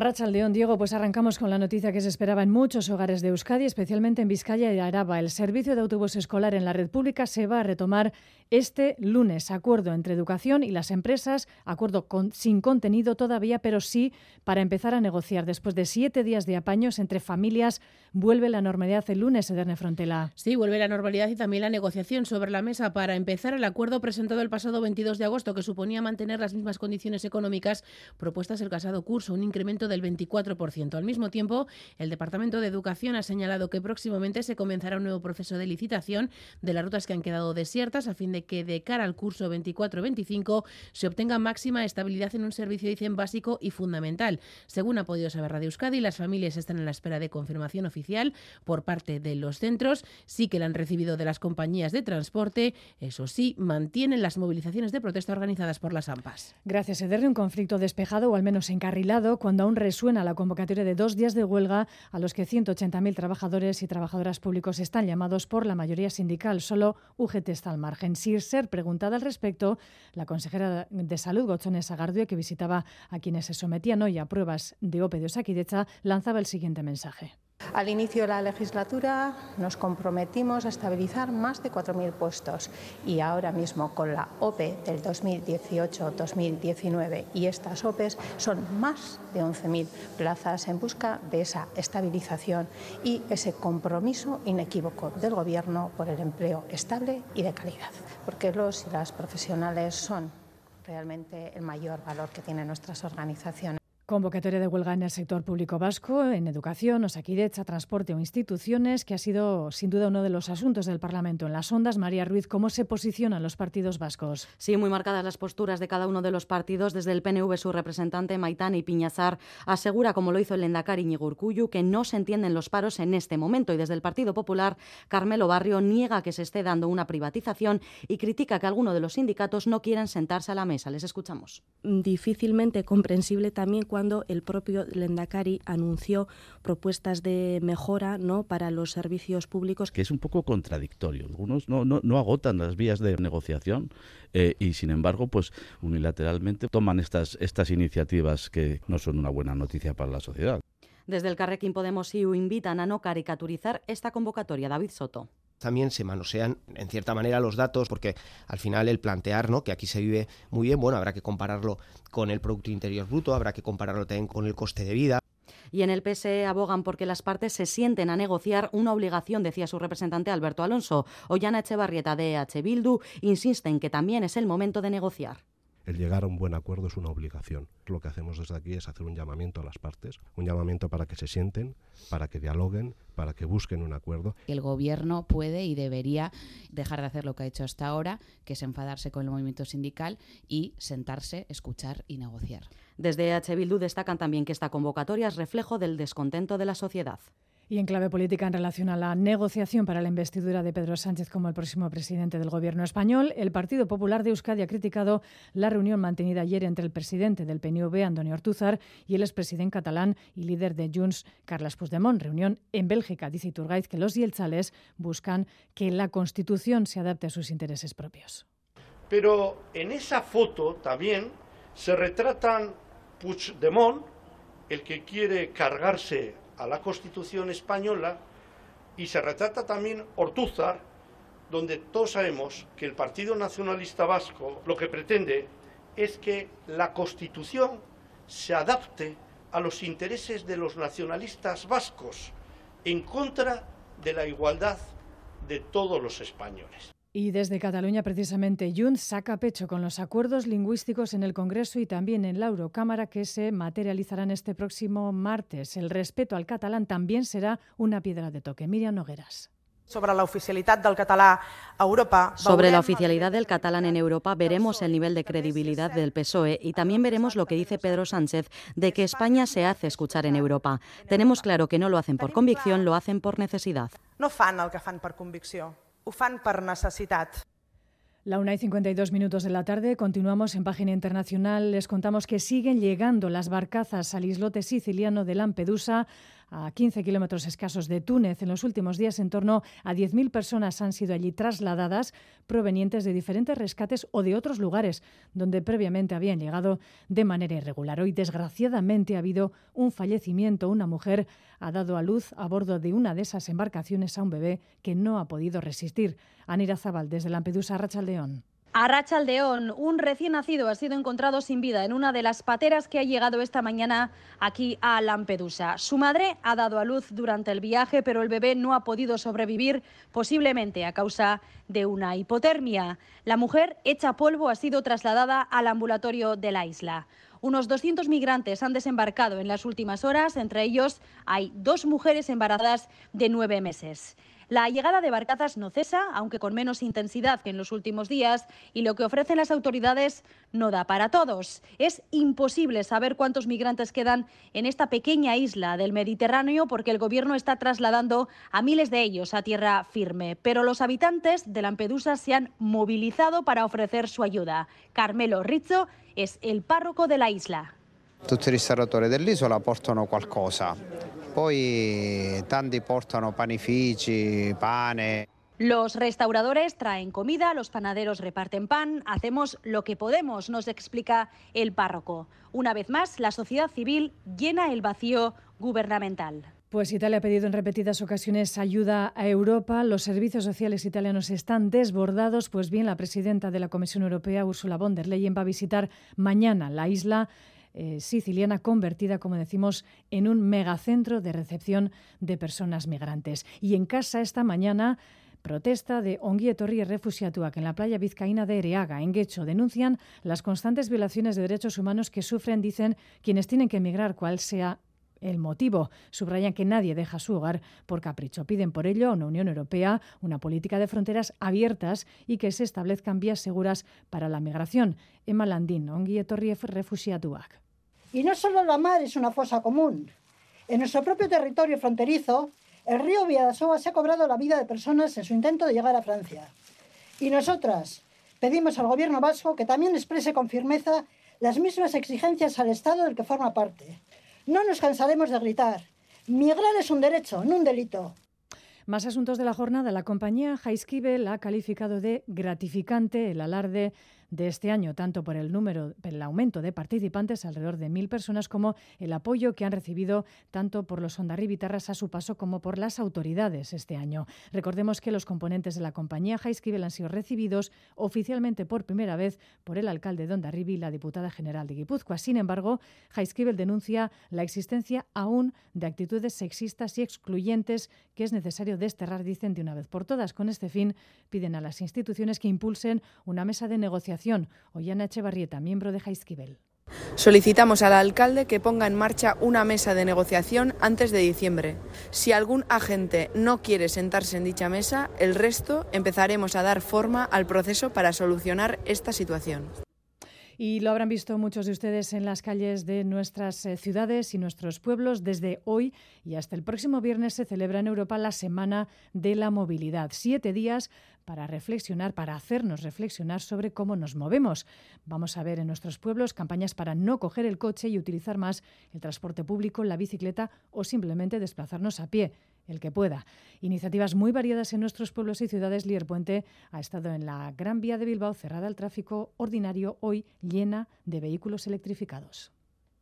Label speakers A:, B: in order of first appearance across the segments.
A: Arrachaldeón, Diego, pues arrancamos con la noticia que se esperaba en muchos hogares de Euskadi, especialmente en Vizcaya y Araba. El servicio de autobús escolar en la red pública se va a retomar este lunes. Acuerdo entre educación y las empresas, acuerdo sin contenido todavía, pero sí para empezar a negociar. Después de siete días de apaños entre familias, vuelve la normalidad el lunes, Ederne Frontela.
B: Sí, vuelve la normalidad y también la negociación sobre la mesa para empezar el acuerdo presentado el pasado 22 de agosto, que suponía mantener las mismas condiciones económicas propuestas el pasado curso, un incremento del 24%. Al mismo tiempo, el Departamento de Educación ha señalado que próximamente se comenzará un nuevo proceso de licitación de las rutas que han quedado desiertas a fin de que de cara al curso 24-25 se obtenga máxima estabilidad en un servicio, dicen, básico y fundamental. Según ha podido saber Radio Euskadi, las familias están en la espera de confirmación oficial por parte de los centros. Sí que la han recibido de las compañías de transporte. Eso sí, mantienen las movilizaciones de protesta organizadas por las AMPAs.
A: Gracias, Eder. Un conflicto despejado o al menos encarrilado cuando resuena la convocatoria de dos días de huelga a los que 180.000 trabajadores y trabajadoras públicos están llamados por la mayoría sindical. Solo UGT está al margen. Sin ser preguntada al respecto, la consejera de Salud, Gochones Agardue, que visitaba a quienes se sometían hoy a pruebas de OPE de Osakidecha, lanzaba el siguiente mensaje.
C: Al inicio de la legislatura nos comprometimos a estabilizar más de 4.000 puestos y ahora mismo con la OPE del 2018-2019 y estas OPEs son más de 11.000 plazas en busca de esa estabilización y ese compromiso inequívoco del Gobierno por el empleo estable y de calidad, porque los y las profesionales son realmente el mayor valor que tienen nuestras organizaciones.
A: Convocatoria de huelga en el sector público vasco, en educación, osaquidecha, transporte o instituciones, que ha sido sin duda uno de los asuntos del Parlamento. En las ondas, María Ruiz, ¿cómo se posicionan los partidos vascos?
D: Sí, muy marcadas las posturas de cada uno de los partidos. Desde el PNV, su representante Maitán Piñazar asegura, como lo hizo el Endacari Iñigo que no se entienden los paros en este momento. Y desde el Partido Popular, Carmelo Barrio niega que se esté dando una privatización y critica que algunos de los sindicatos no quieren sentarse a la mesa. Les escuchamos.
E: Difícilmente comprensible también cuando cuando el propio Lendakari anunció propuestas de mejora ¿no? para los servicios públicos.
F: Que es un poco contradictorio. Algunos no, no, no agotan las vías de negociación eh, y, sin embargo, pues unilateralmente toman estas, estas iniciativas que no son una buena noticia para la sociedad.
D: Desde el Carrequín Podemos IU invitan a no caricaturizar esta convocatoria. David Soto
G: también se manosean en cierta manera los datos, porque al final el plantear ¿no? que aquí se vive muy bien, bueno, habrá que compararlo con el Producto Interior Bruto, habrá que compararlo también con el coste de vida.
D: Y en el PSE abogan porque las partes se sienten a negociar una obligación, decía su representante Alberto Alonso. Ollana Echevarrieta de EH Bildu insiste en que también es el momento de negociar
H: el llegar a un buen acuerdo es una obligación. Lo que hacemos desde aquí es hacer un llamamiento a las partes, un llamamiento para que se sienten, para que dialoguen, para que busquen un acuerdo.
I: El gobierno puede y debería dejar de hacer lo que ha hecho hasta ahora, que es enfadarse con el movimiento sindical y sentarse, escuchar y negociar.
D: Desde H. Bildu destacan también que esta convocatoria es reflejo del descontento de la sociedad.
A: Y en clave política, en relación a la negociación para la investidura de Pedro Sánchez como el próximo presidente del Gobierno español, el Partido Popular de Euskadi ha criticado la reunión mantenida ayer entre el presidente del PNV, Antonio Ortúzar, y el expresidente catalán y líder de Junts, Carles Puigdemont. Reunión en Bélgica. Dice Iturgaiz que los yelchales buscan que la Constitución se adapte a sus intereses propios.
J: Pero en esa foto también se retratan Puigdemont, el que quiere cargarse a la Constitución española y se retrata también Ortúzar, donde todos sabemos que el Partido Nacionalista Vasco lo que pretende es que la Constitución se adapte a los intereses de los nacionalistas vascos en contra de la igualdad de todos los españoles.
A: Y desde Cataluña, precisamente, Junts saca pecho con los acuerdos lingüísticos en el Congreso y también en la Eurocámara que se materializarán este próximo martes. El respeto al catalán también será una piedra de toque. Miriam Nogueras.
K: Sobre la oficialidad del catalán Europa.
D: Sobre la oficialidad del catalán en Europa veremos el nivel de credibilidad del PSOE y también veremos lo que dice Pedro Sánchez de que España se hace escuchar en Europa. Tenemos claro que no lo hacen por convicción, lo hacen por necesidad.
K: No fan el que fan por convicción. Ufan fan per
A: La una y 52 minutos de la tarde, continuamos en página internacional. Les contamos que siguen llegando las barcazas al islote siciliano de Lampedusa a 15 kilómetros escasos de Túnez. En los últimos días, en torno a 10.000 personas han sido allí trasladadas provenientes de diferentes rescates o de otros lugares donde previamente habían llegado de manera irregular. Hoy, desgraciadamente, ha habido un fallecimiento. Una mujer ha dado a luz a bordo de una de esas embarcaciones a un bebé que no ha podido resistir. Anira Zabal, desde Lampedusa, Rachaldeón.
L: A Rachaldeón, un recién nacido ha sido encontrado sin vida en una de las pateras que ha llegado esta mañana aquí a Lampedusa. Su madre ha dado a luz durante el viaje, pero el bebé no ha podido sobrevivir, posiblemente a causa de una hipotermia. La mujer, hecha polvo, ha sido trasladada al ambulatorio de la isla. Unos 200 migrantes han desembarcado en las últimas horas, entre ellos hay dos mujeres embarazadas de nueve meses. La llegada de barcazas no cesa, aunque con menos intensidad que en los últimos días, y lo que ofrecen las autoridades no da para todos. Es imposible saber cuántos migrantes quedan en esta pequeña isla del Mediterráneo porque el gobierno está trasladando a miles de ellos a tierra firme. Pero los habitantes de Lampedusa se han movilizado para ofrecer su ayuda. Carmelo Rizzo es el párroco de la isla.
M: Tutti i dell'isola portano poi tanti portano panifici, pane.
L: Los restauradores traen comida, los panaderos reparten pan, hacemos lo que podemos, nos explica el párroco. Una vez más, la sociedad civil llena el vacío gubernamental.
A: Pues Italia ha pedido en repetidas ocasiones ayuda a Europa. Los servicios sociales italianos están desbordados. Pues bien, la presidenta de la Comisión Europea, Ursula von der Leyen, va a visitar mañana la isla eh, siciliana convertida, como decimos, en un megacentro de recepción de personas migrantes. Y en casa esta mañana protesta de Onguietorri y refugiatuak en la playa vizcaína de Ereaga, en Guecho. Denuncian las constantes violaciones de derechos humanos que sufren, dicen, quienes tienen que emigrar, cual sea el motivo. Subrayan que nadie deja su hogar por capricho. Piden por ello a una Unión Europea una política de fronteras abiertas y que se establezcan vías seguras para la migración. Emma Landín, Onguietorri refugiatuak.
N: Y no solo la mar es una fosa común. En nuestro propio territorio fronterizo, el río Viadasoa se ha cobrado la vida de personas en su intento de llegar a Francia. Y nosotras pedimos al gobierno vasco que también exprese con firmeza las mismas exigencias al Estado del que forma parte. No nos cansaremos de gritar. Migrar es un derecho, no un delito.
A: Más asuntos de la jornada. La compañía Heiskibel ha calificado de gratificante el alarde de este año, tanto por el número, el aumento de participantes, alrededor de mil personas, como el apoyo que han recibido tanto por los ondarribitarras a su paso como por las autoridades este año. Recordemos que los componentes de la compañía Heiskibel han sido recibidos oficialmente por primera vez por el alcalde de Ondarribi y la diputada general de Guipúzcoa. Sin embargo, Heiskibel denuncia la existencia aún de actitudes sexistas y excluyentes que es necesario desterrar, dicen, de una vez por todas. Con este fin, piden a las instituciones que impulsen una mesa de negociación Ollana Echevarrieta, miembro de Jaizkibel.
O: Solicitamos al alcalde que ponga en marcha una mesa de negociación antes de diciembre. Si algún agente no quiere sentarse en dicha mesa, el resto empezaremos a dar forma al proceso para solucionar esta situación.
A: Y lo habrán visto muchos de ustedes en las calles de nuestras eh, ciudades y nuestros pueblos. Desde hoy y hasta el próximo viernes se celebra en Europa la Semana de la Movilidad. Siete días para reflexionar, para hacernos reflexionar sobre cómo nos movemos. Vamos a ver en nuestros pueblos campañas para no coger el coche y utilizar más el transporte público, la bicicleta o simplemente desplazarnos a pie el que pueda. Iniciativas muy variadas en nuestros pueblos y ciudades. Lier Puente ha estado en la Gran Vía de Bilbao cerrada al tráfico ordinario, hoy llena de vehículos electrificados.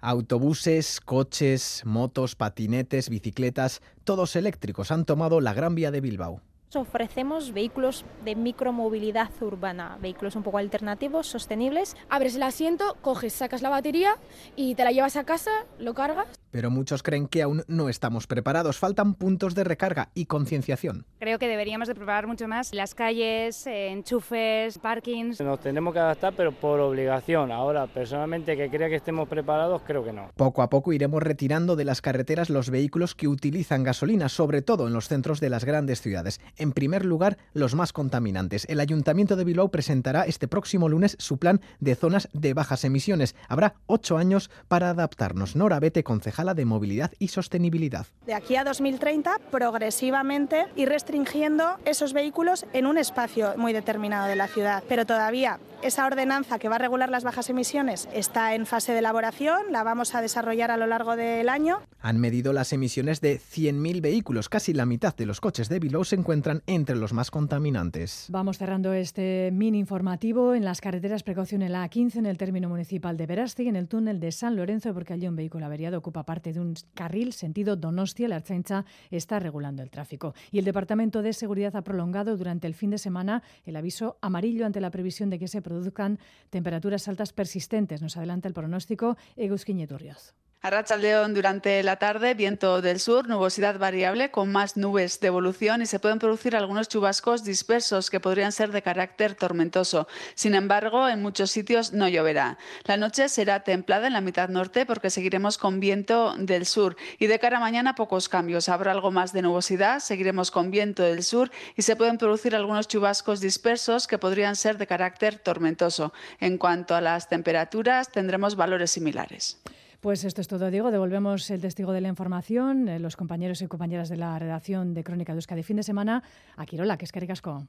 P: Autobuses, coches, motos, patinetes, bicicletas, todos eléctricos han tomado la Gran Vía de Bilbao.
Q: Ofrecemos vehículos de micromovilidad urbana, vehículos un poco alternativos, sostenibles.
R: Abres el asiento, coges, sacas la batería y te la llevas a casa, lo cargas.
P: Pero muchos creen que aún no estamos preparados, faltan puntos de recarga y concienciación.
S: Creo que deberíamos de preparar mucho más las calles, eh, enchufes, parkings.
T: Nos tenemos que adaptar, pero por obligación. Ahora, personalmente, que crea que estemos preparados, creo que no.
P: Poco a poco iremos retirando de las carreteras los vehículos que utilizan gasolina, sobre todo en los centros de las grandes ciudades. En primer lugar, los más contaminantes. El Ayuntamiento de Bilbao presentará este próximo lunes su plan de zonas de bajas emisiones. Habrá ocho años para adaptarnos. Nora Bete, concejala de Movilidad y Sostenibilidad.
U: De aquí a 2030, progresivamente ir restringiendo esos vehículos en un espacio muy determinado de la ciudad. Pero todavía esa ordenanza que va a regular las bajas emisiones está en fase de elaboración, la vamos a desarrollar a lo largo del año.
P: Han medido las emisiones de 100.000 vehículos, casi la mitad de los coches de Bilbao se encuentran entre los más contaminantes.
A: Vamos cerrando este mini informativo en las carreteras precaución en la A15 en el término municipal de Verasti, en el túnel de San Lorenzo, porque allí un vehículo averiado ocupa parte de un carril sentido Donostia. La Archancha está regulando el tráfico. Y el Departamento de Seguridad ha prolongado durante el fin de semana el aviso amarillo ante la previsión de que se produzcan temperaturas altas persistentes. Nos adelanta el pronóstico Egusquiñe Turrioz.
V: A León durante la tarde, viento del sur, nubosidad variable con más nubes de evolución y se pueden producir algunos chubascos dispersos que podrían ser de carácter tormentoso. Sin embargo, en muchos sitios no lloverá. La noche será templada en la mitad norte porque seguiremos con viento del sur y de cara a mañana pocos cambios. Habrá algo más de nubosidad, seguiremos con viento del sur y se pueden producir algunos chubascos dispersos que podrían ser de carácter tormentoso. En cuanto a las temperaturas, tendremos valores similares.
A: Pues esto es todo, Diego. Devolvemos el testigo de la información, eh, los compañeros y compañeras de la redacción de Crónica de Euskadi fin de semana a Quirola, que es Caricasco.